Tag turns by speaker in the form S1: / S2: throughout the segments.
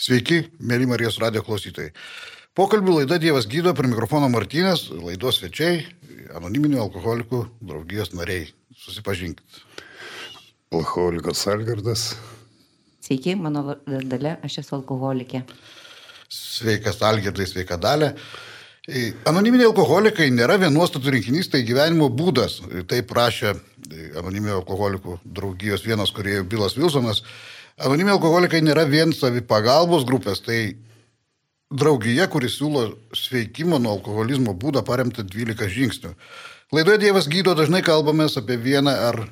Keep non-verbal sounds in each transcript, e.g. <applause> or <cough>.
S1: Sveiki, mėly Marijos radio klausytojai. Pokalbių laida Dievas gydo prie mikrofono Martynės, laidos svečiai, anoniminių alkoholikų draugijos nariai. Susipažinkit.
S2: Alkoholikas Algardas.
S3: Sveiki, mano vardas Dalė, aš esu alkoholikė.
S1: Sveikas Algirdai, sveika Dalė. E, Anoniminiai alkoholikai nėra vien nuostatų rinkinys, tai gyvenimo būdas. E, Taip prašė anoniminių alkoholikų draugijos vienas kuriejų Bilas Vilsonas. Anoniminiai alkoholikai nėra vien savipagalbos grupės, tai draugija, kuris siūlo sveikimo nuo alkoholizmo būdą paremtą 12 žingsnių. Laidoje Dievas gydo dažnai kalbame apie vieną ar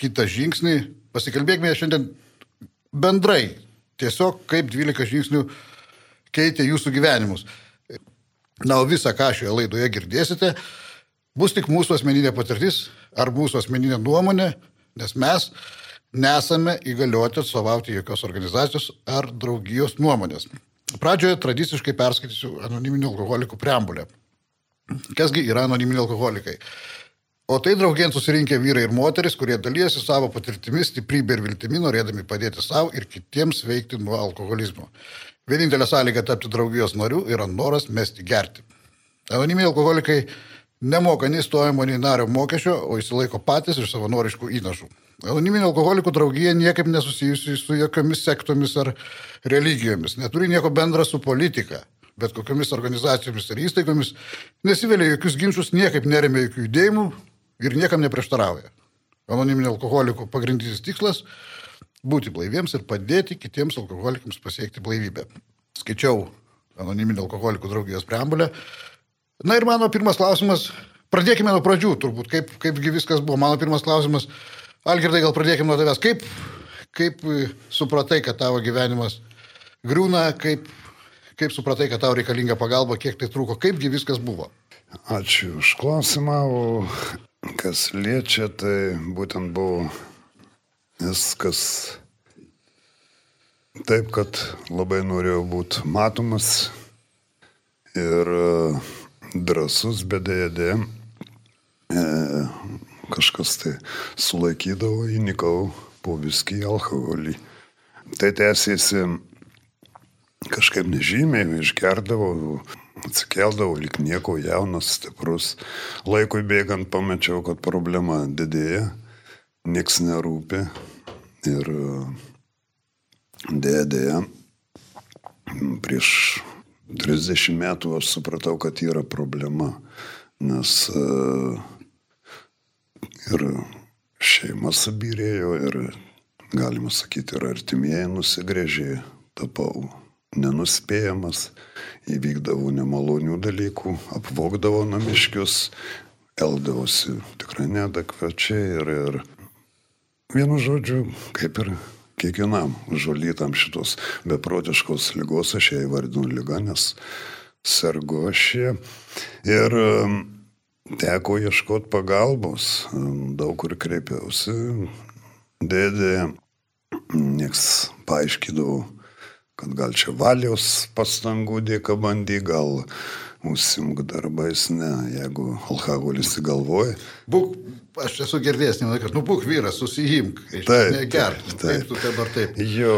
S1: kitą žingsnį. Pasikalbėkime šiandien bendrai, tiesiog kaip 12 žingsnių keitė jūsų gyvenimus. Na, o visą, ką šioje laidoje girdėsite, bus tik mūsų asmeninė patirtis ar mūsų asmeninė nuomonė, nes mes nesame įgalioti atstovauti jokios organizacijos ar draugijos nuomonės. Pradžioje tradiciškai perskaitysiu anoniminių alkoholikų preambulę. Kasgi yra anoniminiai alkoholikai? O tai draugien susirinkę vyrai ir moteris, kurie dalyjasi savo patirtimis, stiprybė ir viltimi, norėdami padėti savo ir kitiems veikti nuo alkoholizmo. Vienintelė sąlyga tapti draugijos nariu yra noras mesti gerti. Anoniminiai alkoholikai nemoka nei stojimo, nei nario mokesčio, o įsilaiko patys iš savanoriškų įnašų. Anoniminė alkoholikų draugija niekaip nesusijusi su jokiomis sektomis ar religijomis, neturi nieko bendra su politika, bet kokiamis organizacijomis ir įstaigomis, nesivelia jokius ginčius, niekaip neremia jokių judėjimų ir niekam neprieštarauja. Anoniminė alkoholikų pagrindinis tikslas - būti blaiviems ir padėti kitiems alkoholikams pasiekti blaivybę. Skaičiau anoniminį alkoholikų draugijos preambulę. Na ir mano pirmas klausimas, pradėkime nuo pradžių turbūt, kaip, kaipgi viskas buvo. Mano pirmas klausimas, Algirdai, gal pradėkime nuo tavęs. Kaip, kaip supratai, kad tavo gyvenimas griūna, kaip, kaip supratai, kad tau reikalinga pagalba, kiek tai truko, kaipgi viskas buvo?
S2: Ačiū už klausimą, o kas liečia, tai būtent buvo viskas taip, kad labai norėjau būti matomas ir e, drasus, bet dėja. E, kažkas tai sulaikydavo, įnikau po viskį alkoholį. Tai tęsėsi kažkaip nežymiai, išgerdavau, atsikeldavau, lik nieko jaunas, stiprus. Laikui bėgant pamečiau, kad problema didėja, nieks nerūpi ir dėja, dėja, prieš 30 metų aš supratau, kad yra problema, nes uh, ir šeima subirėjo, ir galima sakyti, ir artimieji nusigrėžė, tapau nenuspėjamas, įvykdavo nemalonių dalykų, apvogdavo namiškius, eldavosi tikrai nedekvačiai ir, ir vienu žodžiu, kaip ir kiekvienam žulytam šitos beprotiškos lygos, aš ją įvardinu lygą, nes sergu aš ją. Ir teko ieškoti pagalbos, daug kur kreipiausi, dėdė, nieks paaiškydavo, kad gal čia valios pastangų dėka bandy, gal užsimk darbais, ne, jeigu alkoholis įgalvoja.
S1: Būk, aš esu girdėjęs, ne laikas, nu būk vyras, susijimk, negerk,
S2: taip,
S1: taip,
S2: taip.
S1: tu dabar taip.
S2: Jo,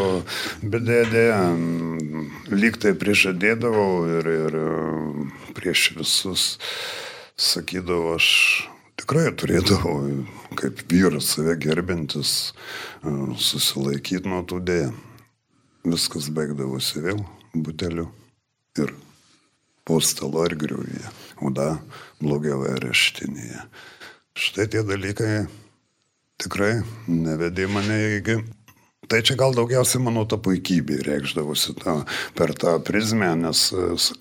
S2: bet dėdė, lyg tai prižadėdavau ir, ir prieš visus sakydavau, aš tikrai turėdavau, kaip vyras save gerbintis, susilaikyti nuo tų dėjų. Viskas baigdavosi vėl buteliu ir po stalo ir griuvyje, o da blogiau areštinėje. Štai tie dalykai tikrai nevedė mane iki. Tai čia gal daugiausiai mano ta puikybė reikšdavosi ta, per tą prizmę, nes,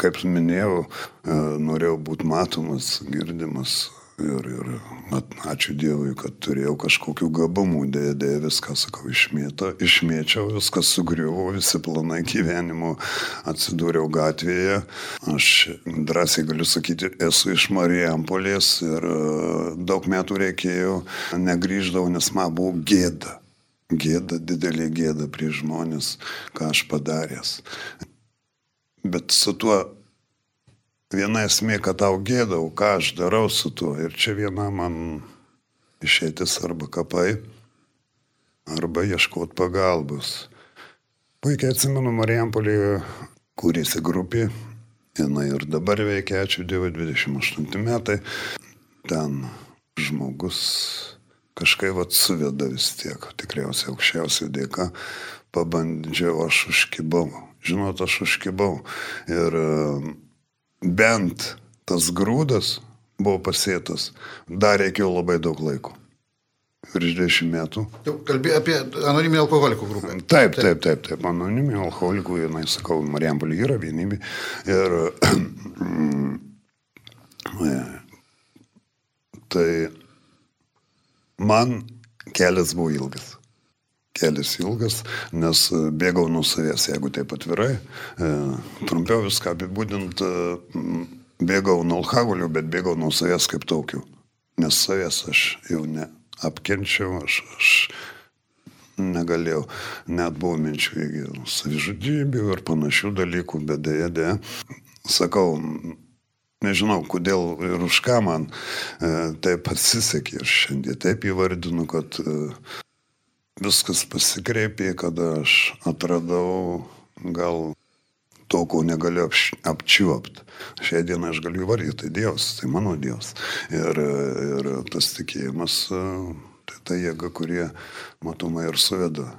S2: kaip minėjau, e, norėjau būti matomas, girdimas. Ir, ir at, ačiū Dievui, kad turėjau kažkokių gabumų, dėja, dėja viską, sakau, išmėto, išmėčiau, viskas sugriuvo, visi planai gyvenimo, atsidūriau gatvėje. Aš drąsiai galiu sakyti, esu iš Marijampolės ir e, daug metų reikėjo, negryždavau, nes man buvo gėda. Gėda, didelė gėda prieš žmonės, ką aš padaręs. Bet su tuo viena esmė, kad tau gėdau, ką aš darau su tuo. Ir čia viena man išėtis arba kapai, arba ieškoti pagalbos. Puikiai atsimenu, Marijampolį kūrėsi grupė, jinai ir dabar veikia, ačiū Dievui, 28 metai. Ten žmogus kažkaip atsuveda vis tiek, tikriausiai aukščiausiai dėka, pabandžiau, aš užkibau. Žinot, aš užkibau. Ir e, bent tas grūdas buvo pasėtas, dar reikėjo labai daug laiko virš dešimt metų.
S1: Jau kalbėjai apie anoniminį alkoholikų grupę.
S2: Taip, taip, taip, taip. anoniminį alkoholikų, jinai, sakau, Marijampolį yra vienybė. Ir <clears throat> e, tai man kelias buvo ilgas. Kelias ilgas, nes bėgau nuo savęs, jeigu taip atvirai. E, trumpiau viską apibūdint, e, bėgau nuo alkoholio, bet bėgau nuo savęs kaip taukių. Nes savęs aš jau ne, apkenčiau, aš, aš negalėjau, net buvo minčių savižudybių ir panašių dalykų, bet dėja, dėja, sakau, nežinau, kodėl ir už ką man e, taip pasisekė, aš šiandien taip įvardinu, kad e, viskas pasikreipė, kada aš atradau gal to, ko negaliu apčiuopti. Šią dieną aš galiu įvardyti, tai Dievas, tai mano Dievas. Ir, ir tas tikėjimas, tai ta jėga, kurie matomai ir suveda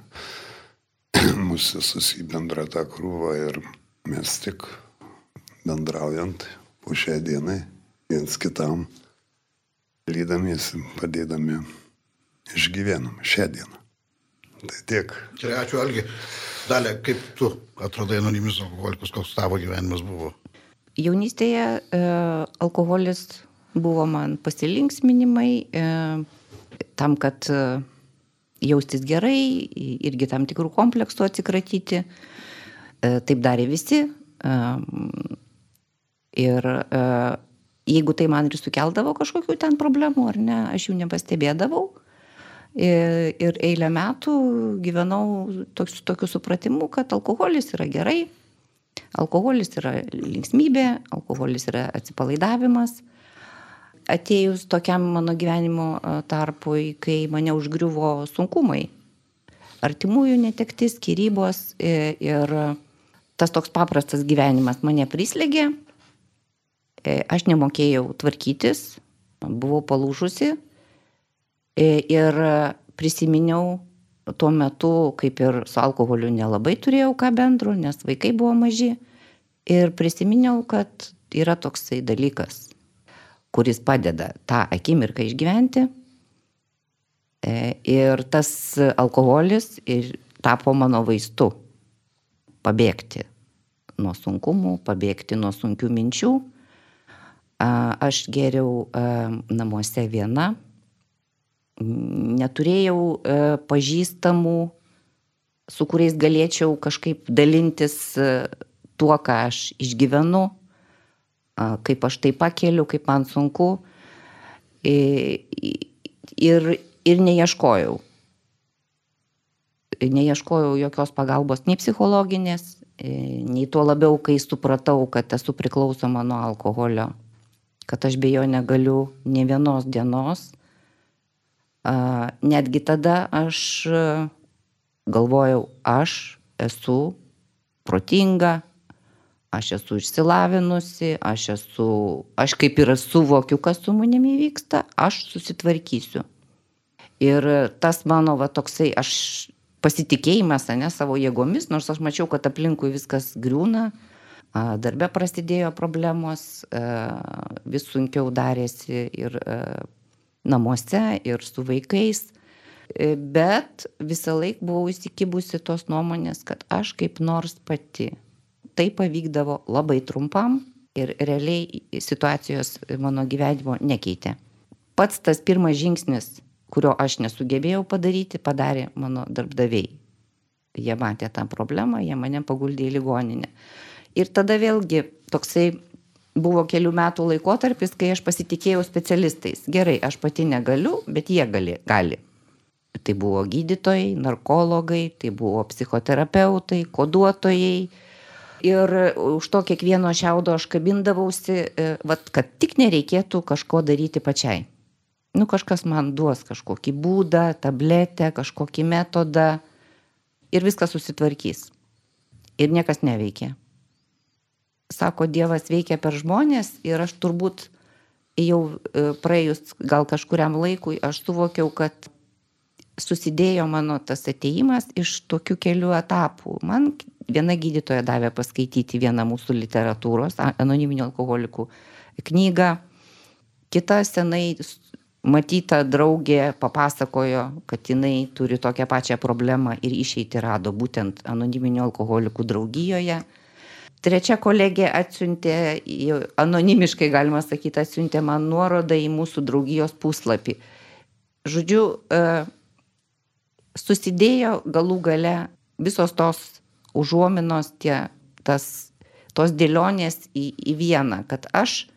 S2: <clears throat> mūsų visus į bendrą tą krūvą ir mes tik bendraujant po šią dieną viens kitam lydamiesi, padėdami išgyvenam šią dieną. Tai tiek.
S1: Čia ačiū, Algi. Dalė, kaip tu atradai anonimius alkoholikus, koks tavo gyvenimas buvo?
S3: Jaunystėje e, alkoholis buvo man pasilinksminimai, e, tam, kad e, jaustis gerai, irgi tam tikrų kompleksų atsikratyti. E, taip darė visi. E, ir e, jeigu tai man ir sukeldavo kažkokių ten problemų, ar ne, aš jų nepastebėdavau. Ir eilę metų gyvenau toks, tokiu supratimu, kad alkoholis yra gerai, alkoholis yra linksmybė, alkoholis yra atsipalaidavimas. Atėjus tokiam mano gyvenimo tarpui, kai mane užgriuvo sunkumai, artimųjų netektis, skirybos ir tas toks paprastas gyvenimas mane prislėgė, aš nemokėjau tvarkytis, buvau palūžusi E, ir prisiminiau tuo metu, kaip ir su alkoholiu nelabai turėjau ką bendro, nes vaikai buvo maži. Ir prisiminiau, kad yra toksai dalykas, kuris padeda tą akimirką išgyventi. E, ir tas alkoholis ir tapo mano vaistu pabėgti nuo sunkumų, pabėgti nuo sunkių minčių. Aš geriau namuose viena, neturėjau pažįstamų, su kuriais galėčiau kažkaip dalintis tuo, ką aš išgyvenu, kaip aš tai pakeliu, kaip man sunku. Ir, ir neieškojau. Neieškojau jokios pagalbos, nei psichologinės, e, nei tuo labiau, kai supratau, kad esu priklausoma nuo alkoholio, kad aš be jo negaliu ne vienos dienos netgi tada aš galvojau, aš esu protinga, aš esu išsilavinusi, aš esu, aš kaip ir suvokiu, kas su manimi vyksta, aš susitvarkysiu. Ir tas mano va toksai, aš pasitikėjimas, ne savo jėgomis, nors aš mačiau, kad aplinkui viskas griūna, darbe prasidėjo problemos, vis sunkiau darėsi ir namuose ir su vaikais. E, bet visą laiką buvau įsikibusi tos nuomonės, kad aš kaip nors pati. Tai pavykdavo labai trumpam ir realiai situacijos mano gyvenimo nekeitė. Pats tas pirmas žingsnis, kurio aš nesugebėjau padaryti, padarė mano darbdaviai. Jie matė tą problemą, jie mane paguldė į ligoninę. Ir tada vėlgi toksai buvo kelių metų laikotarpis, kai aš pasitikėjau specialistais. Gerai, aš pati negaliu, bet jie gali. gali. Tai buvo gydytojai, narkologai, tai buvo psichoterapeutai, koduotojai. Ir už to kiekvieno šiaudo aš kabindavausi, e, vat, kad tik nereikėtų kažko daryti pačiai. Nu, kažkas man duos kažkokį būdą, tabletę, kažkokį metodą ir viskas susitvarkys. ir niekas neveikia. Sako, Dievas veikia per žmonės ir aš turbūt jau e, praėjus gal kažkuriam laikui, aš suvokiau, kad susidėjo mano tas ateimas iš tokių kelių etapų. Man viena gydytoja davė paskaityti vieną mūsų literatūros, anoniminių alkoholikų knygą, kita senai matyta draugė papasakojo, kad jinai turi tokią pačią problemą ir išeiti rado būtent anoniminių alkoholikų draugijoje. Trečia kolegė atsiuntė, anonimiškai galima sakyti, atsiuntė man nuorodą į mūsų draugijos puslapį. Žodžiu, e, susidėjo galų gale visos tos užuominos, tie, tas, tos dėlionės į, į vieną, kad aš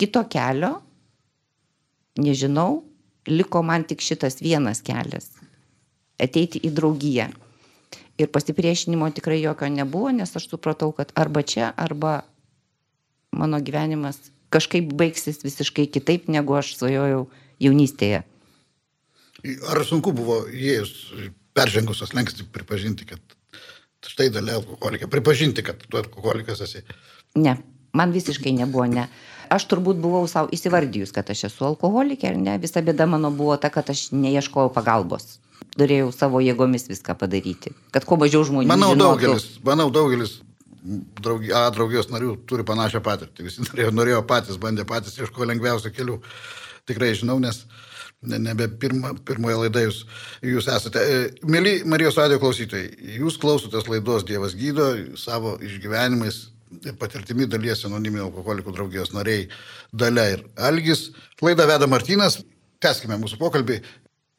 S3: kito kelio nežinau, liko man tik šitas vienas kelias - ateiti į draugiją. Ir pasipriešinimo tikrai jokio nebuvo, nes aš supratau, kad arba čia, arba mano gyvenimas kažkaip baigsis visiškai kitaip, negu aš svajojau jaunystėje.
S1: Ar sunku buvo įėjus, peržengusios lenksti pripažinti, kad štai dalė alkoholikė, pripažinti, kad tu alkoholikas esi?
S3: Ne, man visiškai nebuvo ne aš turbūt buvau sau įsivardijus, kad aš esu alkoholikė, ar ne, visa bėda mano buvo ta, kad aš neieškojau pagalbos. Turėjau savo jėgomis viską padaryti, kad kuo mažiau žmonių.
S1: Manau,
S3: žinotų.
S1: daugelis, manau, daugelis draugi, A draugijos narių turi panašią patirtį. Visi <laughs> norėjo, norėjo patys, bandė patys, ieško lengviausių kelių. Tikrai žinau, nes ne, nebe pirma, pirmoje laidoje jūs, jūs esate. E, mėly Marijos radio klausytojai, jūs klausotės laidos Dievas gydo savo išgyvenimais patirtimi dalies anoniminių alkoholikų draugijos nariai Dalia ir Algis. Laidą veda Martinas. Teskime mūsų pokalbį.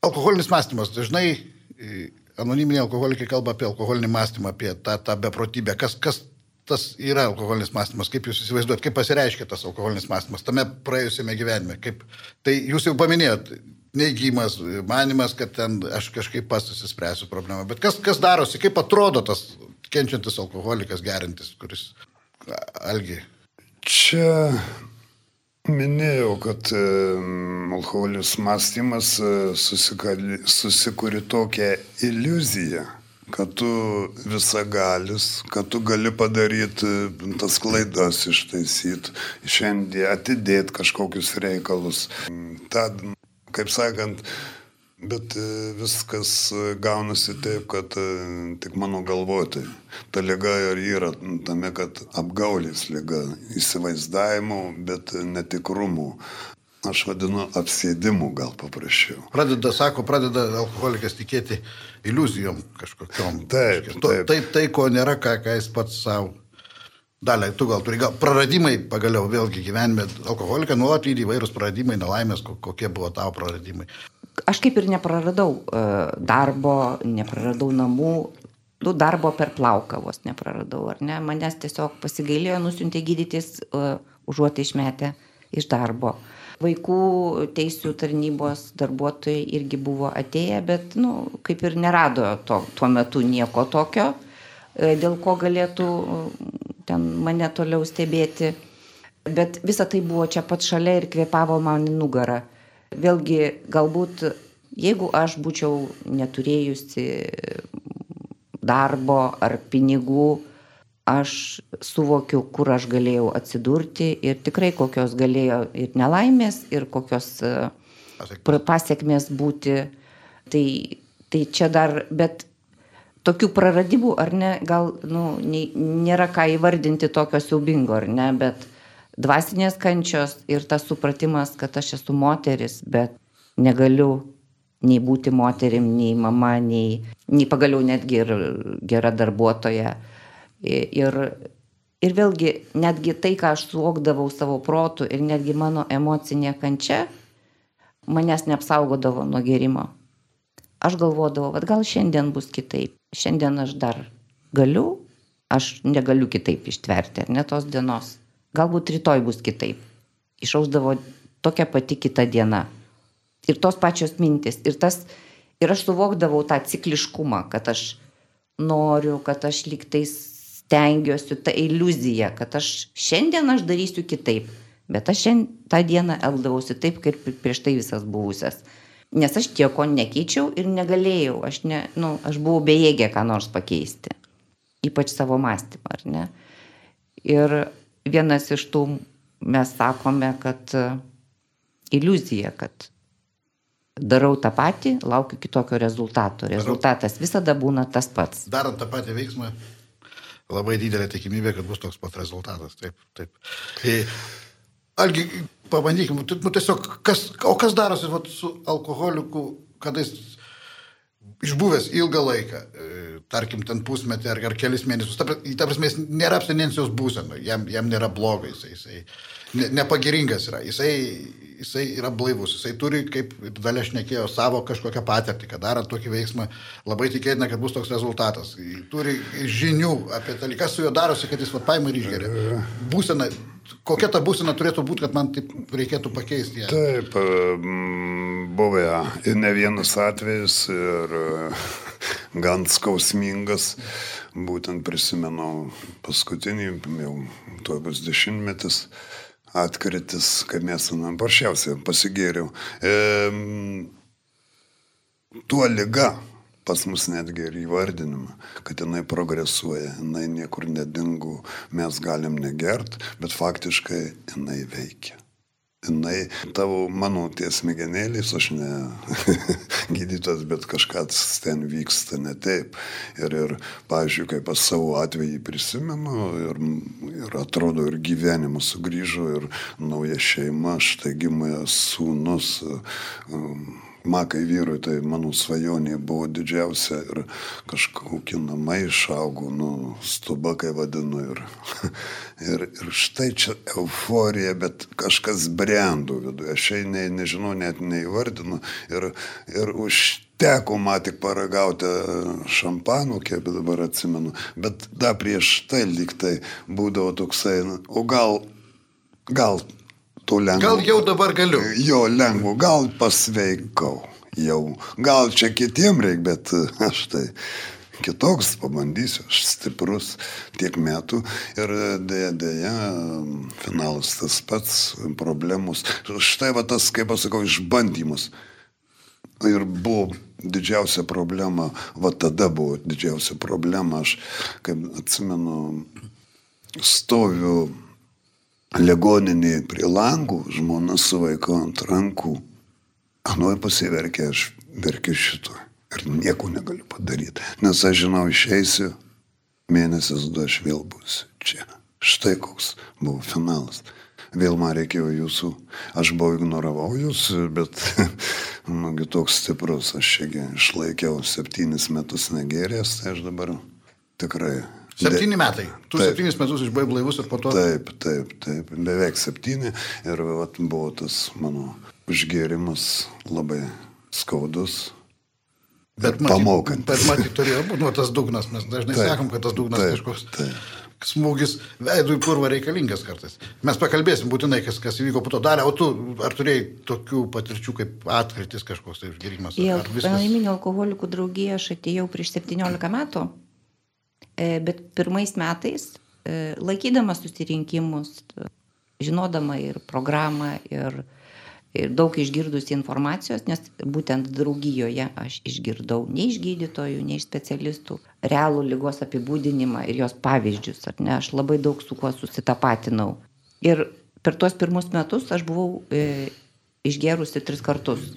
S1: Alkoholinis mąstymas. Dažnai e, anoniminiai alkoholikai kalba apie alkoholinį mąstymą, apie tą, tą beprotybę. Kas, kas tas yra alkoholinis mąstymas? Kaip jūs įsivaizduojat, kaip pasireiškia tas alkoholinis mąstymas tame praėjusiame gyvenime? Kaip, tai jūs jau paminėjot, neįgymas, manimas, kad ten aš kažkaip pats susispręsiu problemą. Bet kas, kas darosi, kaip atrodo tas kenčiantis alkoholikas gerintis, kuris Algi.
S2: Čia minėjau, kad alkoholis mąstymas e, susikuri tokią iliuziją, kad tu visagalis, kad tu gali padaryti e, tas klaidas ištaisyti, šiandien atidėti kažkokius reikalus. Ta, kaip sakant, Bet e, viskas e, gaunasi taip, kad e, tik mano galvoti. Ta lyga ir yra tame, kad apgaulės lyga, įsivaizdavimų, bet netikrumų. Aš vadinu apsėdimu gal paprasčiau.
S1: Pradeda, sako, pradeda alkoholikas tikėti iliuzijom kažkokiam.
S2: Taip,
S1: taip. taip. taip tai, ko nėra, ką, ką jis pats savo. Dalė, tu gal turi, gal praradimai pagaliau vėlgi gyvenime, alkoholiką nuolat lydi įvairūs praradimai, nelaimės, kokie buvo tavo praradimai
S3: aš kaip ir nepraradau e, darbo, nepraradau namų, nu, darbo per plauką vos nepraradau, ar ne, manęs tiesiog pasigailėjo, nusintė gydytis, uh, užuot išmetę iš darbo. Vaikų teisų tarnybos darbuotojai irgi buvo atėję, bet, nu, kaip ir nerado to, tuo metu nieko tokio, uh, dėl ko galėtų uh, ten mane toliau stebėti. Bet visa tai buvo čia pat šalia ir kvepavo man į nugarą. Vėlgi, galbūt jeigu aš būčiau neturėjusi darbo ar pinigų, aš suvokiu, kur aš galėjau atsidurti ir tikrai kokios galėjo ir nelaimės, ir kokios e, pasiekmės būti. Tai, tai čia dar, bet tokių praradimų, ar ne, gal nu, nėra ką įvardinti tokio siaubingo, ar ne, bet dvasinės kančios ir tas supratimas, kad aš esu moteris, bet negaliu nei būti moterim, nei mama, nei, nei pagaliau netgi ir gera darbuotoja. Ir, ir vėlgi, netgi tai, ką aš suvokdavau savo protų ir netgi mano emocinė kančia, manęs neapsaugodavo nuo gerimo. Aš galvodavau, kad gal šiandien bus kitaip. Šiandien aš dar galiu, aš negaliu kitaip ištverti, ar ne tos dienos galbūt rytoj bus kitaip. Išausdavo tokia pati kita diena. Ir tos pačios mintis. Ir, tas, ir aš suvokdavau tą cikliškumą, kad aš noriu, kad aš liktai stengiuosi, tą iliuziją, kad aš šiandien aš darysiu kitaip. Bet aš šiandien tą dieną elgdavausi taip, kaip prieš tai visas buvusias. Nes aš tieko nekeičiau ir negalėjau, aš, ne, nu, aš buvau bejėgė ką nors pakeisti. ypač savo mąstymą, ar ne? Ir vienas iš tų mes sakome, kad e, iliuzija, kad darau tą patį, laukiu kitokio rezultato. Rezultatas visada būna tas pats.
S1: Darant tą patį veiksmą, labai didelė tikimybė, kad bus toks pat rezultatas. Taip, taip. Tai, algi, pabandykime, nu, tiesiog, kas, o kas darosi vat, su alkoholiku, kada jis išbuvęs ilgą laiką, e, tarkim, ten pusmetį ar, ar kelis mėnesius, ta, ta prasme, jis nėra abstinencijos būsena, jam, jam nėra blogai, jisai, jisai ne, nepagiringas yra, jisai, jisai yra blaivus, jisai turi, kaip dalė šnekėjo, savo kažkokią patirtį, kad darant tokį veiksmą, labai tikėtina, kad bus toks rezultatas. Turi žinių apie tai, kas su juo darosi, kad jis va paima ir išgeria. Būsena, kokia ta būsena turėtų būti, kad man taip reikėtų pakeisti ją?
S2: Taip, buvę ir ne vienas atvejis ir <laughs> gan skausmingas. Būtent prisimenu paskutinį, jau tuo bus dešimtmetis, atkritis, kai mes, na, paprasčiausiai pasigėriau. E, tuo lyga pas mus netgi ir įvardinama, kad jinai progresuoja, jinai niekur nedingu, mes galim negert, bet faktiškai jinai veikia. Jinai tavo, mano tie smegenėlės, aš ne <laughs> gydytas, bet kažkas ten vyksta ne taip. Ir, ir pavyzdžiui, kaip pas savo atvejį prisimenu, ir, ir atrodo, ir gyvenimas sugrįžo, ir nauja šeima, štai gimė sūnus. Um, makai vyrui, tai mano svajonė buvo didžiausia ir kažkokie namai išaugo, nu, stuba, kai vadinu. Ir, <laughs> ir, ir štai čia euforija, bet kažkas brendo viduje. Aš šiai ne, nežinau, net neįvardinu. Ir, ir užteko man tik paragauti šampanų, kiek dabar atsimenu. Bet dar prieš tai liktai būdavo toksai, o gal, gal to lengvo.
S1: Gal jau dabar galiu.
S2: Jo, lengvo, gal pasveikau jau. Gal čia kitiem reikia, bet aš tai kitoks pabandysiu, aš stiprus tiek metų ir dėja, dėja, finalas tas pats, problemos. Štai va tas, kaip aš sakau, išbandymas. Ir buvo didžiausia problema, va tada buvo didžiausia problema, aš, kaip atsimenu, stoviu ligoninėje prie langų, žmona su vaiku ant rankų. Anoj pasiverkė, aš verkiu šito ir nieko negaliu padaryti. Nes aš žinau, išeisiu, mėnesis du aš vėl būsiu čia. Štai koks buvo finalas. Vėl man reikėjo jūsų, aš buvau ignoravau jūs, bet, <laughs> nugi toks stiprus, aš čia išlaikiau septynis metus negerės, tai aš dabar tikrai
S1: Septyni metai. Tu taip, septynis metus išbuvai blaivus ir po to.
S2: Taip, taip, taip. Beveik septyni. Ir vat, buvo tas mano užgėrimas labai skaudus. Bet pamokant.
S1: Bet matyt, turėjo būti nu, tas dugnas. Mes dažnai taip, sakom, kad tas dugnas taip, kažkoks. Taip. Smūgis veidų į purvą reikalingas kartais. Mes pakalbėsim būtinai, kas, kas įvyko po to darė, o tu ar turėjai tokių patirčių kaip atkritis kažkoks tai užgėrimas?
S3: Į Laiminio alkoholikų draugiją aš atėjau prieš 17 metų bet pirmais metais, e, laikydama susirinkimus, žinodama ir programą, ir, ir daug išgirdus informacijos, nes būtent draugijoje aš išgirdau ne iš gydytojų, ne iš specialistų realų lygos apibūdinimą ir jos pavyzdžius, ar ne, aš labai daug su kuo susitapatinau. Ir per tuos pirmus metus aš buvau e, išgerusi tris kartus.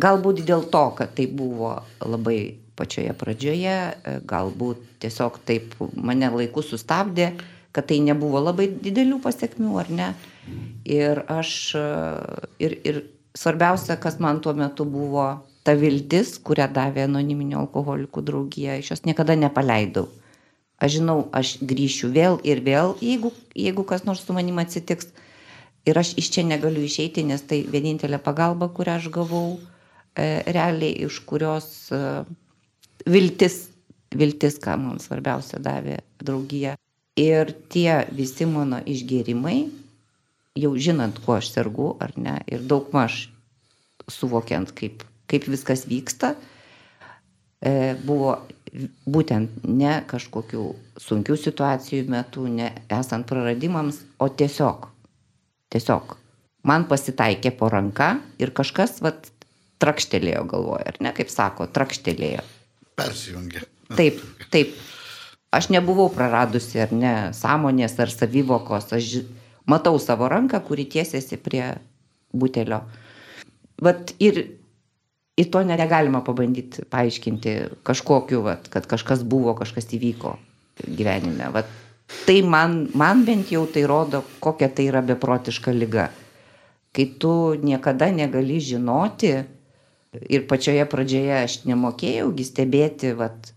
S3: Galbūt dėl to, kad tai buvo labai pačioje pradžioje, e, galbūt tiesiog taip mane laiku sustabdė, kad tai nebuvo labai didelių pasiekmių, ar ne. Ir aš, e, ir, ir svarbiausia, kas man tuo metu buvo ta viltis, kurią davė anoniminio alkoholikų draugija, iš jos niekada nepaleidau. Aš žinau, aš grįšiu vėl ir vėl, jeigu, jeigu kas nors su manim atsitiks. Ir aš iš čia negaliu išeiti, nes tai vienintelė pagalba, kurią aš gavau, e, realiai iš kurios e, viltis, viltis, ką mums svarbiausia davė draugija. Ir tie visi mano išgėrimai, jau žinant, kuo aš sergu ar ne, ir daug maž suvokiant, kaip, kaip viskas vyksta, e, buvo būtent ne kažkokių sunkių situacijų metu, ne esant praradimams, o tiesiog, tiesiog man pasitaikė po ranka ir kažkas, vat, trakštelėjo galvoje, ar ne, kaip sako, trakštelėjo
S1: persijungia.
S3: Taip, taip. Aš nebuvau praradusi ar ne sąmonės ar savivokos, aš matau savo ranką, kuri tiesiasi prie butelio. Vat ir į to negalima pabandyti paaiškinti kažkokiu, vat, kad kažkas buvo, kažkas įvyko gyvenime. Vat, tai man, man bent jau tai rodo, kokia tai yra beprotiška lyga. Kai tu niekada negali žinoti ir pačioje pradžioje aš nemokėjaugi stebėti, vat,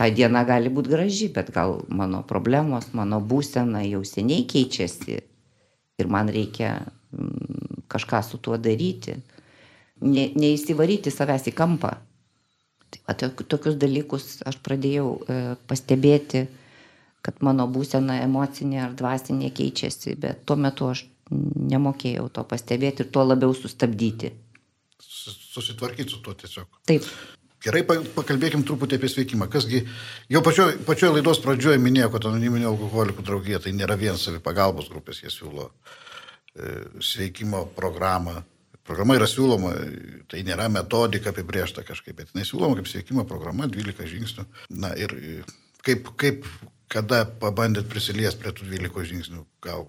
S3: ta diena gali būti graži, bet gal mano problemos, mano būsena jau seniai keičiasi ir man reikia mm, kažką su tuo daryti. Ne, neįsivaryti savęs į kampą. Tai va, tok- tokius dalykus aš pradėjau e, pastebėti, kad mano būsena emocinė ar dvasinė keičiasi, bet tuo metu aš nemokėjau to pastebėti ir tuo labiau sustabdyti.
S1: Sus- Susitvarkyti su tuo tiesiog.
S3: Taip,
S1: Gerai, pa- pakalbėkim truputį apie sveikimą. Kasgi, jau pačioje pačioj laidos pradžioje minėjau, kad anoniminio alkoholikų draugija tai nėra vien savipagalbos grupės, jie siūlo e, sveikimo programą. Programa yra siūloma, tai nėra metodika apibriešta kažkaip, bet jinai siūloma kaip sveikimo programa, 12 žingsnių. Na ir e, kaip, kaip kada pabandėt prisiliesti prie tų 12 žingsnių, gal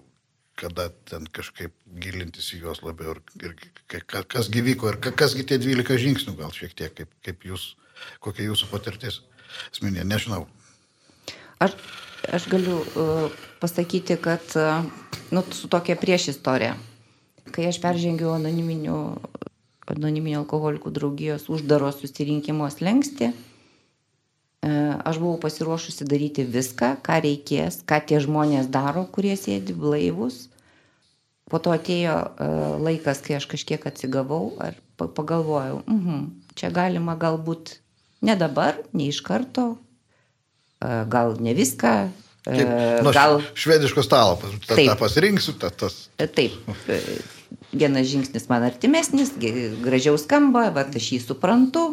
S1: kada ten kažkaip gilintis į juos labiau ir, ir ka- ka- kas gyvyko ir ka- kasgi tie 12 žingsnių, gal šiek tiek kaip, kaip jūs, kokia jūsų patirtis. Asmenė, nežinau.
S3: Aš, aš galiu uh, pasakyti, kad uh, nu, su tokia prieš istorija. Kai aš peržengiau anoniminių, anoniminio alkoholikų draugijos uždaro susirinkimo slengsti, uh, aš buvau pasiruošusi daryti viską, ką reikės, ką tie žmonės daro, kurie sėdi blaivus. Po to atėjo uh, laikas, kai aš kažkiek atsigavau ir pa- pagalvojau, mhm, čia galima galbūt ne dabar, ne iš karto, E, gal ne viską, e,
S1: Kaip, nu,
S3: gal
S1: švediško stalo, tą, tą pasirinksiu, tą, tas.
S3: e, taip. e, Vienas žingsnis man artimesnis, gražiau skamba, bet aš jį suprantu.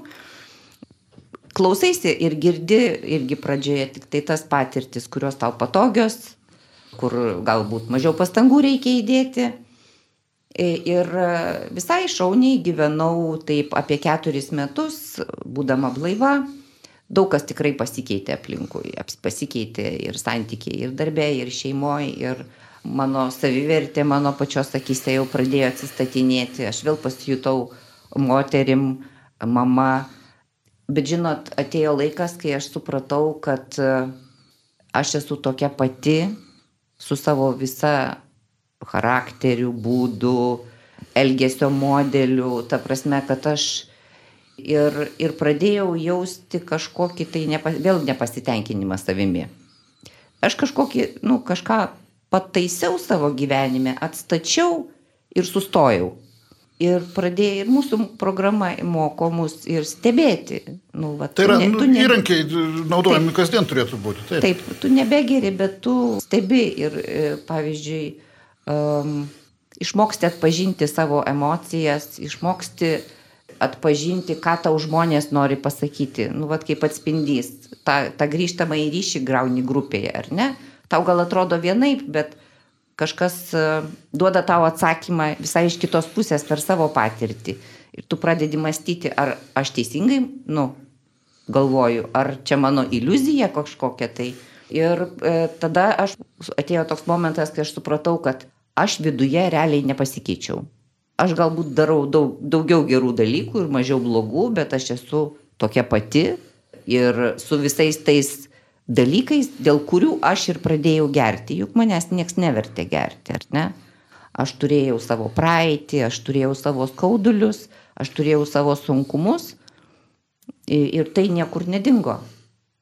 S3: Klausaisi ir girdi irgi pradžioje tik tai tas patirtis, kurios tau patogios, kur galbūt mažiau pastangų reikia įdėti. I- Ir e, visai šauniai gyvenau taip apie keturis metus, būdama blaiva. Daug kas tikrai pasikeitė aplinkui, pasikeitė ir santykiai, ir darbė, ir šeimoje, ir mano savivertė mano pačios akise jau pradėjo atsistatinėti. Aš vėl pasijutau moterim, mama. Bet žinot, atėjo laikas, kai aš supratau, kad e, aš esu tokia pati su savo visa charakteriu, būdu, elgesio modeliu, ta prasme, kad aš ir, ir pradėjau jausti kažkokį tai nepa, vėl nepasitenkinimą savimi. Aš kažkokį, nu, kažką pataisiau savo gyvenime, atstačiau ir sustojau. Ir pradėjau, ir mūsų programa moko mus ir stebėti. Nu, va,
S1: Tai yra
S3: ne-
S1: nu,
S3: ne-
S1: įrankiai naudojami kasdien turėtų būti. Taip.
S3: Taip, tu nebegeri, bet tu stebi ir, e, pavyzdžiui, um, išmoksti atpažinti savo emocijas, išmoksti atpažinti, ką tau žmonės nori pasakyti. Nu, vad kaip atspindys, tą, tą grįžtamą į ryšį grauni grupėje, ar ne? Tau gal atrodo vienaip, bet kažkas e, duoda tau atsakymą visai iš kitos pusės per savo patirtį. Ir tu pradedi mąstyti, ar aš teisingai, nu, galvoju, ar čia mano iliuzija kažkokia tai. Ir e, tada aš atėjo toks momentas, kai aš supratau, kad aš viduje realiai nepasikeičiau. Aš galbūt darau daug, daugiau gerų dalykų ir mažiau blogų, bet aš esu tokia pati ir su visais tais dalykais, dėl kurių aš ir pradėjau gerti. Juk manęs nieks nevertė gerti, ar ne? Aš turėjau savo praeitį, aš turėjau savo skaudulius, aš turėjau savo sunkumus ir tai niekur nedingo.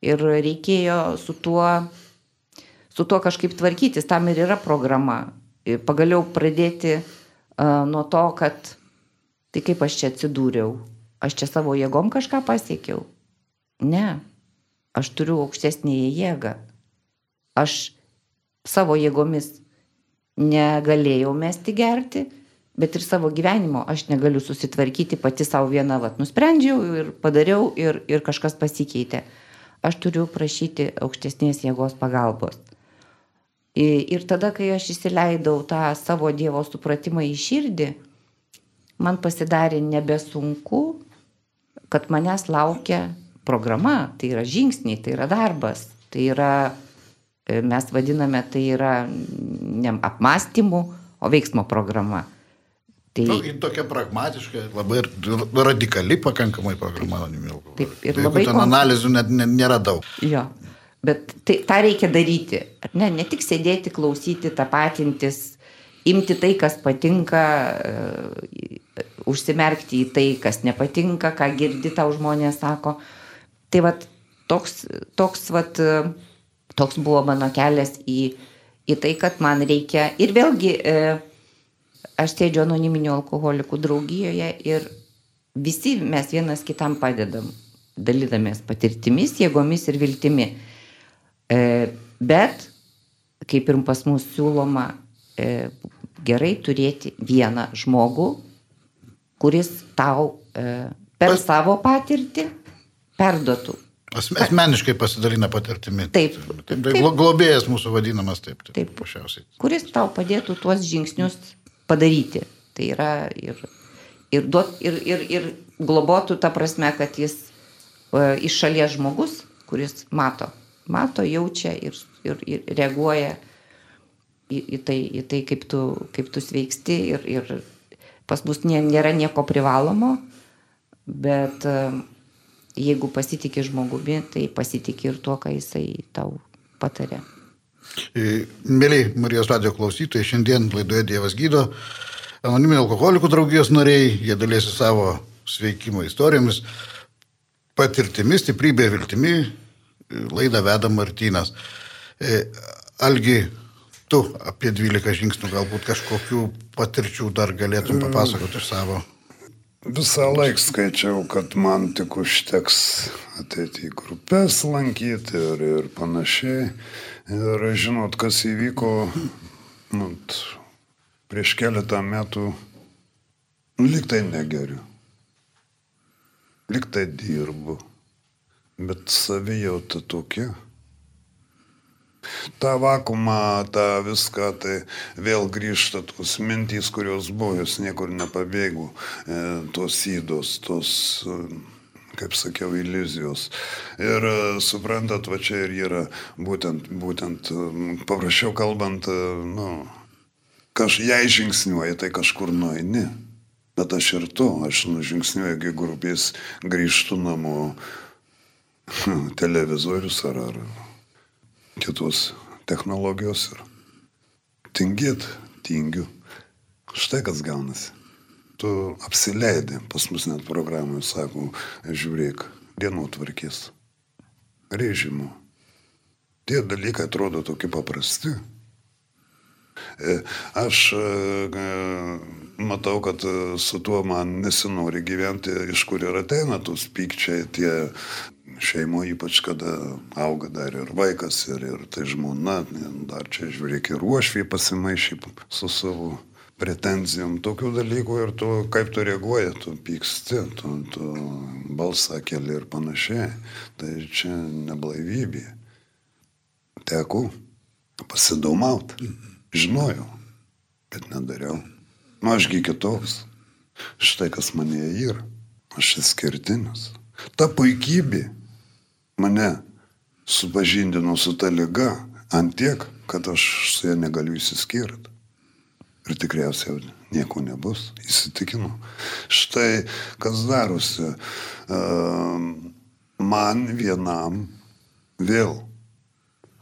S3: Ir reikėjo su tuo, su tuo kažkaip tvarkytis, tam ir yra programa. Ir pagaliau pradėti uh, nuo to, kad tai kaip aš čia atsidūriau, aš čia savo jėgom kažką pasiekiau. Ne, aš turiu aukštesnėje jėgą. Aš savo jėgomis negalėjau mesti gerti, bet ir savo gyvenimo aš negaliu susitvarkyti pati savo viena, vat, nusprendžiau ir padariau ir, ir kažkas pasikeitė. Aš turiu prašyti aukštesnės jėgos pagalbos. I- Ir tada, kai aš įsileidau tą savo Dievo supratimą į širdį, man pasidarė nebesunku, kad manęs laukia programa, tai yra žingsniai, tai yra darbas. Tai yra, e, mes vadiname, tai yra ne apmąstymų, o veiksmo programa.
S1: Tai nu, tokia pragmatiška, labai radikali pakankamai programa anoniminių alkoholikų. Taip, ir labai... Ten analizų net nėra daug.
S3: Jo. Bet tai, tą reikia daryti. Ne, ne tik sėdėti, klausyti, tapatintis, imti tai, kas patinka, uh, užsimerkti į tai, kas nepatinka, ką girdi tau žmonės sako. Tai vat, toks, toks, vat, toks buvo mano kelias į, į tai, kad man reikia. Ir vėlgi, uh, aš sėdžiu anoniminių alkoholikų draugijoje ir visi mes vienas kitam padedam, dalydamės patirtimis, jėgomis ir viltimi. E, bet, kaip ir pas mus siūloma, e, gerai turėti vieną žmogų, kuris tau e, per savo patirtį perduotų.
S1: Asmeniškai pasidalina patirtimi.
S3: Taip.
S1: taip, taip globėjas mūsų vadinamas taip. Taip. taip pašiausiai.
S3: Kuris tau padėtų tuos žingsnius padaryti. Tai yra ir, ir, duot, ir, ir, ir globotų tą prasme, kad jis e, iš šalies žmogus, kuris mato, mato, jaučia ir, ir, ir reaguoja į, į, tai, į tai, kaip tu, kaip tu sveiksti ir, ir Pas mus nėra nieko privalomo, bet e, jeigu pasitikė žmogumi, tai pasitikė ir tuo, ką jisai tau patarė.
S1: E, Mėly Marijos radio klausytojai, šiandien laidoje Dievas gydo, anoniminio alkoholikų draugijos nariai, jie dalėsi savo sveikimo istorijomis, patirtimis, stiprybė ir viltimi, laidą veda Martynas. E, Algi, tu apie 12 žingsnių galbūt kažkokių patirčių dar galėtum papasakoti iš savo?
S2: Visą laiką skaičiau, kad man tik užteks ateiti į grupės lankyti ir, ir panašiai. Ir žinot, kas įvyko nu, prieš keletą metų, nu, liktai negeriu. Liktai dirbu. Bet savijauta tokia tą vakumą, tą viską, tai vėl grįžta tos mintys, kurios buvo, jos niekur nepabėgų, e, tos įdos, tos e, kaip sakiau, iliuzijos. Ir e, suprantat, va čia ir yra būtent, būtent paprasčiau kalbant, nu, kaž, jei žingsniuoji, tai kažkur nueini. Bet aš ir tu, aš nužingsniuoju, kai grupės grįžtų namo <laughs> televizorius ar, ar kitos technologijos ir tingėt, tingiu. Štai kas gaunasi. Tu apsileidai, pas mus net programoje sako, žiūrėk, dienotvarkės, režimo. Tie dalykai atrodo tokie paprasti. E, aš e, matau, kad su tuo man nesinori gyventi, iš kur ir ateina tos pykčiai, tie šeimo, ypač kada auga dar ir vaikas, ir, ir tai žmona, dar čia žiūrėk ir ruošviai pasimaišy su savo pretenzijom, tokių dalykų ir tu, kaip tu reaguoji, tu pyksti, tu, tu balsą keli ir panašiai. Tai čia neblaivybė. Teko pasidomauti. Žinojau, bet nedariau. Nu, ašgi kitoks. Štai kas mane yra. Aš išskirtinis. Ta puikybė mane supažindino su ta lyga ant tiek, kad aš su ja negaliu įsiskirti. Ir tikriausiai nieko nebus, įsitikinu. Štai kas darosi. Man vienam vėl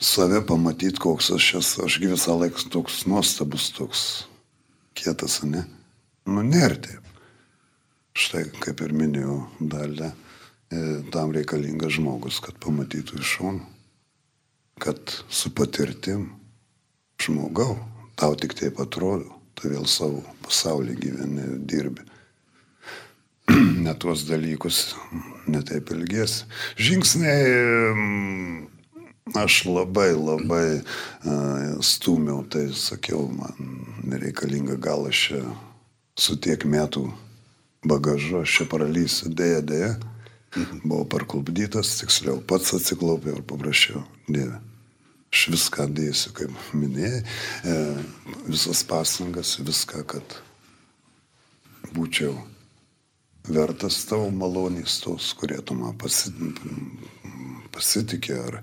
S2: save pamatyti, koks aš esu. Ašgi visą laiką toks nuostabus, toks kietas, ne? Nu, nėra taip. Štai kaip ir minėjau dalę tam reikalingas žmogus, kad pamatytų iš šono, kad su patirtim žmogau, tau tik taip atrodo, tu vėl savo pasaulį gyveni, dirbi. <clears throat> Net tuos dalykus netaip ilgėsi. Žingsniai mm, aš labai, labai uh, stumiau, tai sakiau, man nereikalinga gal aš čia su tiek metų bagažu, aš čia paralysiu, dėja, dėja. Buvau parklubdytas, tiksliau pats atsiklaupiau ir paprašiau, Dieve, aš viską dėsiu, kaip minėjai, e, visas pastangas, viską, kad būčiau vertas tavo malonės tos, kurie tu man pasi, pasitikė, ar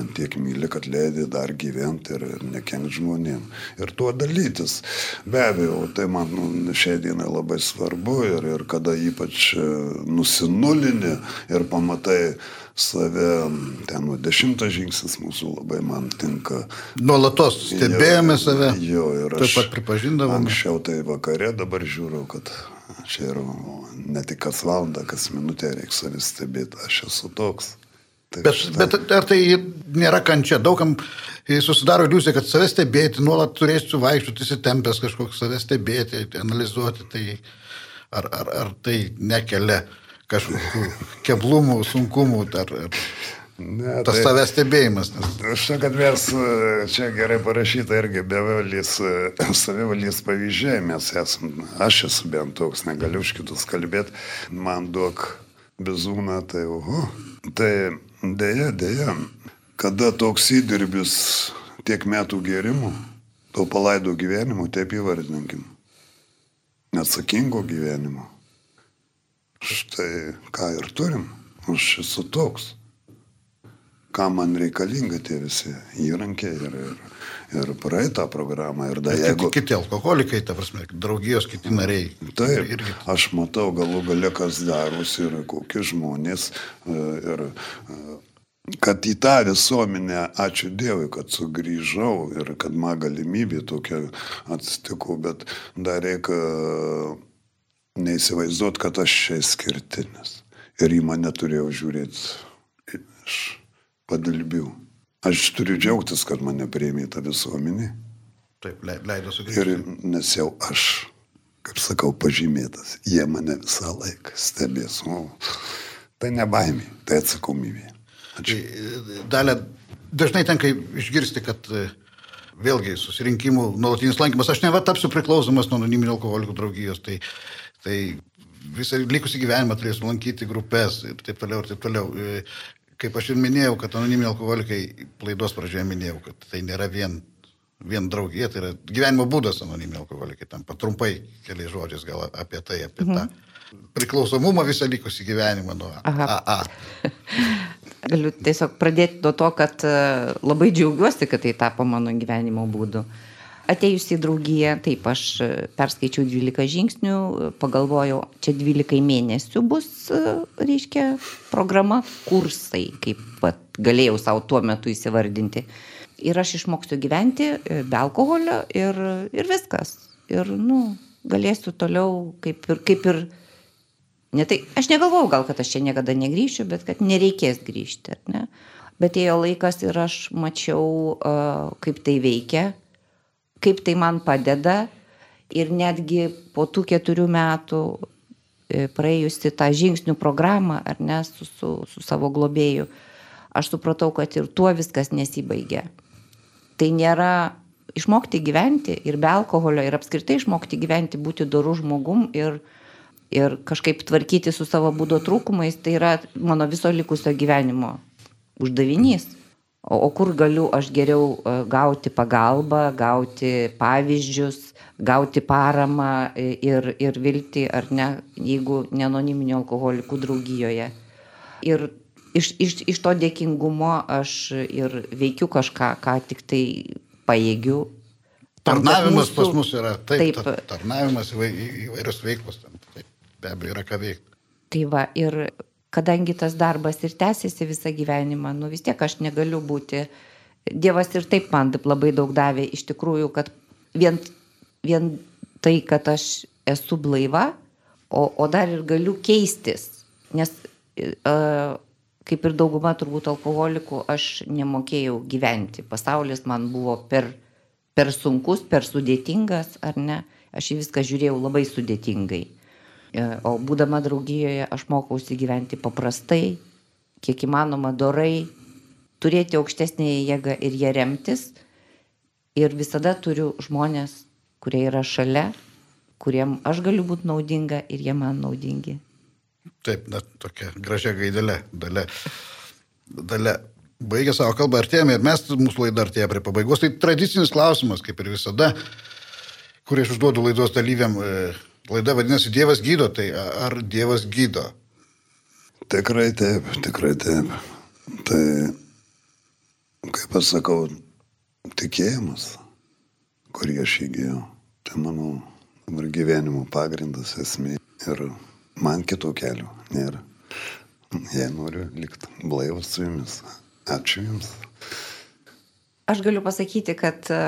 S2: ant tiek myli, kad leidė dar gyventi ir nekenk žmonėm. Ir tuo dalytis. Be abejo, tai man nu, šiai dienai labai svarbu ir, ir kada ypač e, nusinulini ir pamatai save, ten nuo dešimtas žingsnis mūsų labai man tinka.
S1: Nuolatos stebėjome
S2: Jo,
S1: save.
S2: Jo, ir
S1: Taip
S2: aš
S1: pat pripažindavome.
S2: Anksčiau tai vakare, dabar žiūriu, kad čia yra ne tik kas valandą, kas minutę reikia savį stebėti, aš esu toks. Tai
S1: Bet, bet ar tai nėra kančia? Daugam susidaro iliuzija, kad save stebėti, nuolat turėsiu vaikščioti įsitempęs kažkoks save stebėti, analizuoti, tai ar, ar, ar tai nekelia kažkokių <laughs> keblumų, sunkumų, ar, ar
S2: Ne,
S1: tas
S2: tai-
S1: savęs stebėjimas. Nes...
S2: Aš tai, kad mes e, čia gerai parašyta irgi bevalys, e, <clears throat> savivalys pavyzdžiai, mes esame, aš esu bent toks, negaliu už kitus kalbėti, man duok bizūną, tai oho. Tai dėja, dėja, kada toks įdirbis tiek metų gėrimų, to palaido gyvenimo, taip įvardinkim, neatsakingo gyvenimo. Štai ką ir turim, aš esu toks. Kam man reikalinga tie visi įrankiai ir, ir, ir praeitą programą. Ir da,
S1: Jeigu...
S2: jeigu,
S1: Kiti alkoholikai, ta prasme, draugijos kiti nariai.
S2: taip,
S1: Irgi.
S2: aš matau galų gale, kas darosi ir kokie žmonės. e, Ir, e, kad į tą visuomenę, ačiū Dievui, kad sugrįžau ir kad man galimybė tokia atsitiko, bet dar reikia e, neįsivaizduoti, kad aš čia išskirtinis. Ir į mane turėjau žiūrėti iš padalbių. Aš turiu džiaugtis, kad mane prieimė į tą visuomenį.
S1: Taip, le- leido
S2: Ir
S1: sugrįžti.
S2: nes jau aš, kaip sakau, pažymėtas, jie mane visą laiką stebės. O, tai ne baimė, tai atsakomybė. Ačiū.
S1: Dalė, dažnai tenka išgirsti, kad e, vėlgi susirinkimų nuolatinis lankymas, aš ne va tapsiu priklausomas nuo anoniminio alkoholikų draugijos, tai, tai visą likusį gyvenimą turėsiu lankyti grupės ir taip toliau, ir taip toliau. Kaip aš ir minėjau, kad anoniminiai alkoholikai, laidos pradžioje minėjau, kad tai nėra vien, vien draugija, tai yra gyvenimo būdas anoniminiai alkoholikai. Tam patrumpai keliais žodžiais gal apie tai, apie mhm. tą priklausomumą visą likusį gyvenimą nuo
S3: Aha.
S1: AA. <laughs>
S3: Galiu tiesiog pradėti nuo to, kad e, labai džiaugiuosi, kad tai tapo mano gyvenimo būdu. Atėjus į draugiją, taip, aš e, perskaičiau 12 žingsnių, e, pagalvojau, čia 12 mėnesių bus, e, reiškia, programa, kursai, kaip vat, galėjau savo tuo metu įsivardinti. Ir aš išmoksiu gyventi be alkoholio ir, ir viskas. Ir, nu, galėsiu toliau kaip ir, kaip ir Ne tai, aš negalvojau gal, kad aš čia niekada negrįšiu, bet kad nereikės grįžti. Ne? Bet ėjo laikas ir aš mačiau, kaip tai veikia, kaip tai man padeda. Ir netgi po tų keturių metų e, praėjusi tą žingsnių programą, ar ne, su, su, su savo globėju, aš supratau, kad ir tuo viskas nesibaigia. Tai nėra išmokti gyventi ir be alkoholio, ir apskritai išmokti gyventi, būti dorų žmogum ir, ir kažkaip tvarkyti su savo būdo trūkumais, tai yra mano viso likusio gyvenimo uždavinys. O, o kur galiu aš geriau e, gauti pagalbą, gauti pavyzdžius, gauti paramą e, ir, ir viltį, ar ne, jeigu ne anoniminio alkoholikų draugijoje. Ir iš, iš, iš to dėkingumo aš ir veikiu kažką, ką tik tai pajėgiu.
S1: Tarnavimas
S3: mūsų-
S1: pas mus yra taip,
S3: Taip.
S1: tarnavimas įvai- įvairios veiklos. Ten, taip, be abejo, yra ką veikti.
S3: Tai va, ir kadangi tas darbas ir tęsiasi visą gyvenimą, nu vis tiek aš negaliu būti. Dievas ir taip man labai daug davė, iš tikrųjų, kad vien, vien tai, kad aš esu blaiva, o, o dar ir galiu keistis. Nes, uh, kaip ir dauguma turbūt alkoholikų, aš nemokėjau gyventi. Pasaulis man buvo per, per sunkus, per sudėtingas, ar ne? Aš į viską žiūrėjau labai sudėtingai. E, O būdama draugijoje aš mokausi gyventi paprastai, kiek įmanoma dorai, turėti aukštesnį jėgą ir ją remtis. Ir visada turiu žmonės, kurie yra šalia, kuriem aš galiu būti naudinga ir jie man naudingi.
S1: Taip, net tokia gražia gaidelė. Dalė, dalė. Baigė savo kalbą artėjame ir mes, mūsų laida artėja prie pabaigos. Tai tradicinis klausimas, kaip ir visada, kurį aš užduodu laidos dalyviam. Laida vadinasi Dievas gydo, tai ar Dievas gydo?
S2: Tikrai taip, tikrai taip. Tai, kaip aš sakau, tikėjimas, kurį aš įgyjau, tai mano dabar gyvenimo pagrindas esmė. Ir man kitų kelių nėra. Jei noriu likti blaivas su jumis. Ačiū Jums.
S3: Aš galiu pasakyti, kad e,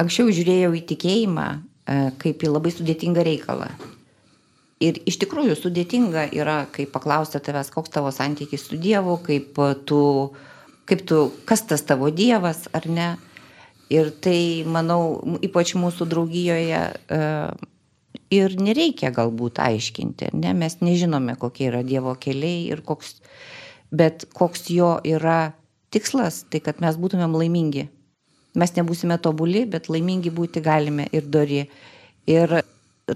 S3: anksčiau žiūrėjau į tikėjimą kaip į labai sudėtingą reikalą. Ir iš tikrųjų sudėtinga yra, kai paklausia tavęs, koks tavo santykis su Dievu, kaip tu, kaip tu, kas tas tavo Dievas ar ne. Ir tai, manau, ypač mūsų draugijoje e, ir nereikia galbūt aiškinti, ne? mes nežinome, kokie yra Dievo keliai ir koks, bet koks jo yra tikslas, tai kad mes būtumėm laimingi. Mes nebūsime tobuli, bet laimingi būti galime ir dori. Ir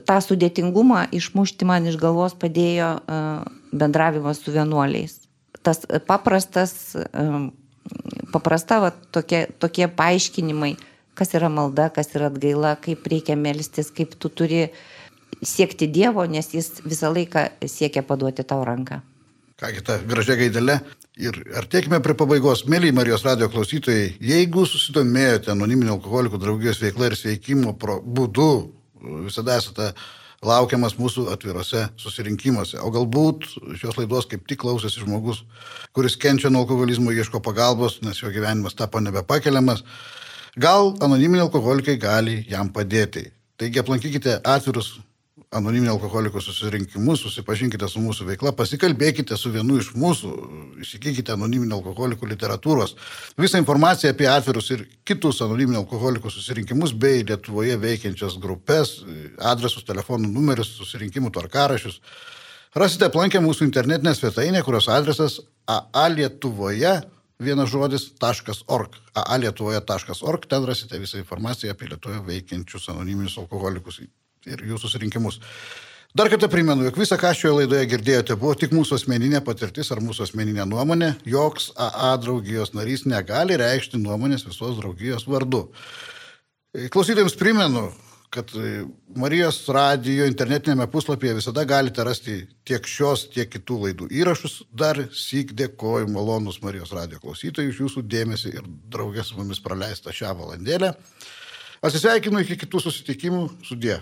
S3: tą sudėtingumą išmušti man iš galvos padėjo bendravimas su vienuoliais. Tas paprastas, paprasta va, tokie, tokie paaiškinimai, kas yra malda, kas yra atgaila, kaip reikia melstis, kaip tu turi siekti Dievo, nes jis visą laiką siekia paduoti tau ranką.
S1: Ką kita gražia gaidelė. Ir artėkime prie pabaigos. Mėly Marijos radio klausytojai, jeigu susidomėjote anoniminio alkoholikų draugijos veikla ir sveikimo būdu, visada esate laukiamas mūsų atvirose susirinkimuose. O galbūt šios laidos kaip tik klausėsi žmogus, kuris kenčia nuo alkoholizmo, ieško pagalbos, nes jo gyvenimas tapo nebepakeliamas. Gal anoniminiai alkoholikai gali jam padėti. Taigi aplankykite atvirus anoniminio alkoholiko susirinkimus, susipažinkite su mūsų veikla, pasikalbėkite su vienu iš mūsų, įsigykite anoniminio alkoholiko literatūros. Visą informaciją apie atvirus ir kitus anoniminio alkoholiko susirinkimus bei Lietuvoje veikiančias grupės, adresus, telefonų numerius, susirinkimų tvarkarašius. Rasite aplankę mūsų internetinę svetainę, kurios adresas aalietuvoje vienas žodis .org. aalietuvoje.org, ten rasite visą informaciją apie Lietuvoje veikiančius anoniminius alkoholikus ir jų susirinkimus. Dar kartą primenu, jog visą, ką šioje laidoje girdėjote, buvo tik mūsų asmeninė patirtis ar mūsų asmeninė nuomonė. Joks AA draugijos narys negali reikšti nuomonės visos draugijos vardu. Klausytėms primenu, kad Marijos radijo internetinėme puslapyje visada galite rasti tiek šios, tiek kitų laidų įrašus. Dar sėk dėkoju malonus Marijos radijo klausytojai už jūsų dėmesį ir draugės su mumis praleistą šią valandėlę. Atsisveikinu iki kitų susitikimų. Sudė.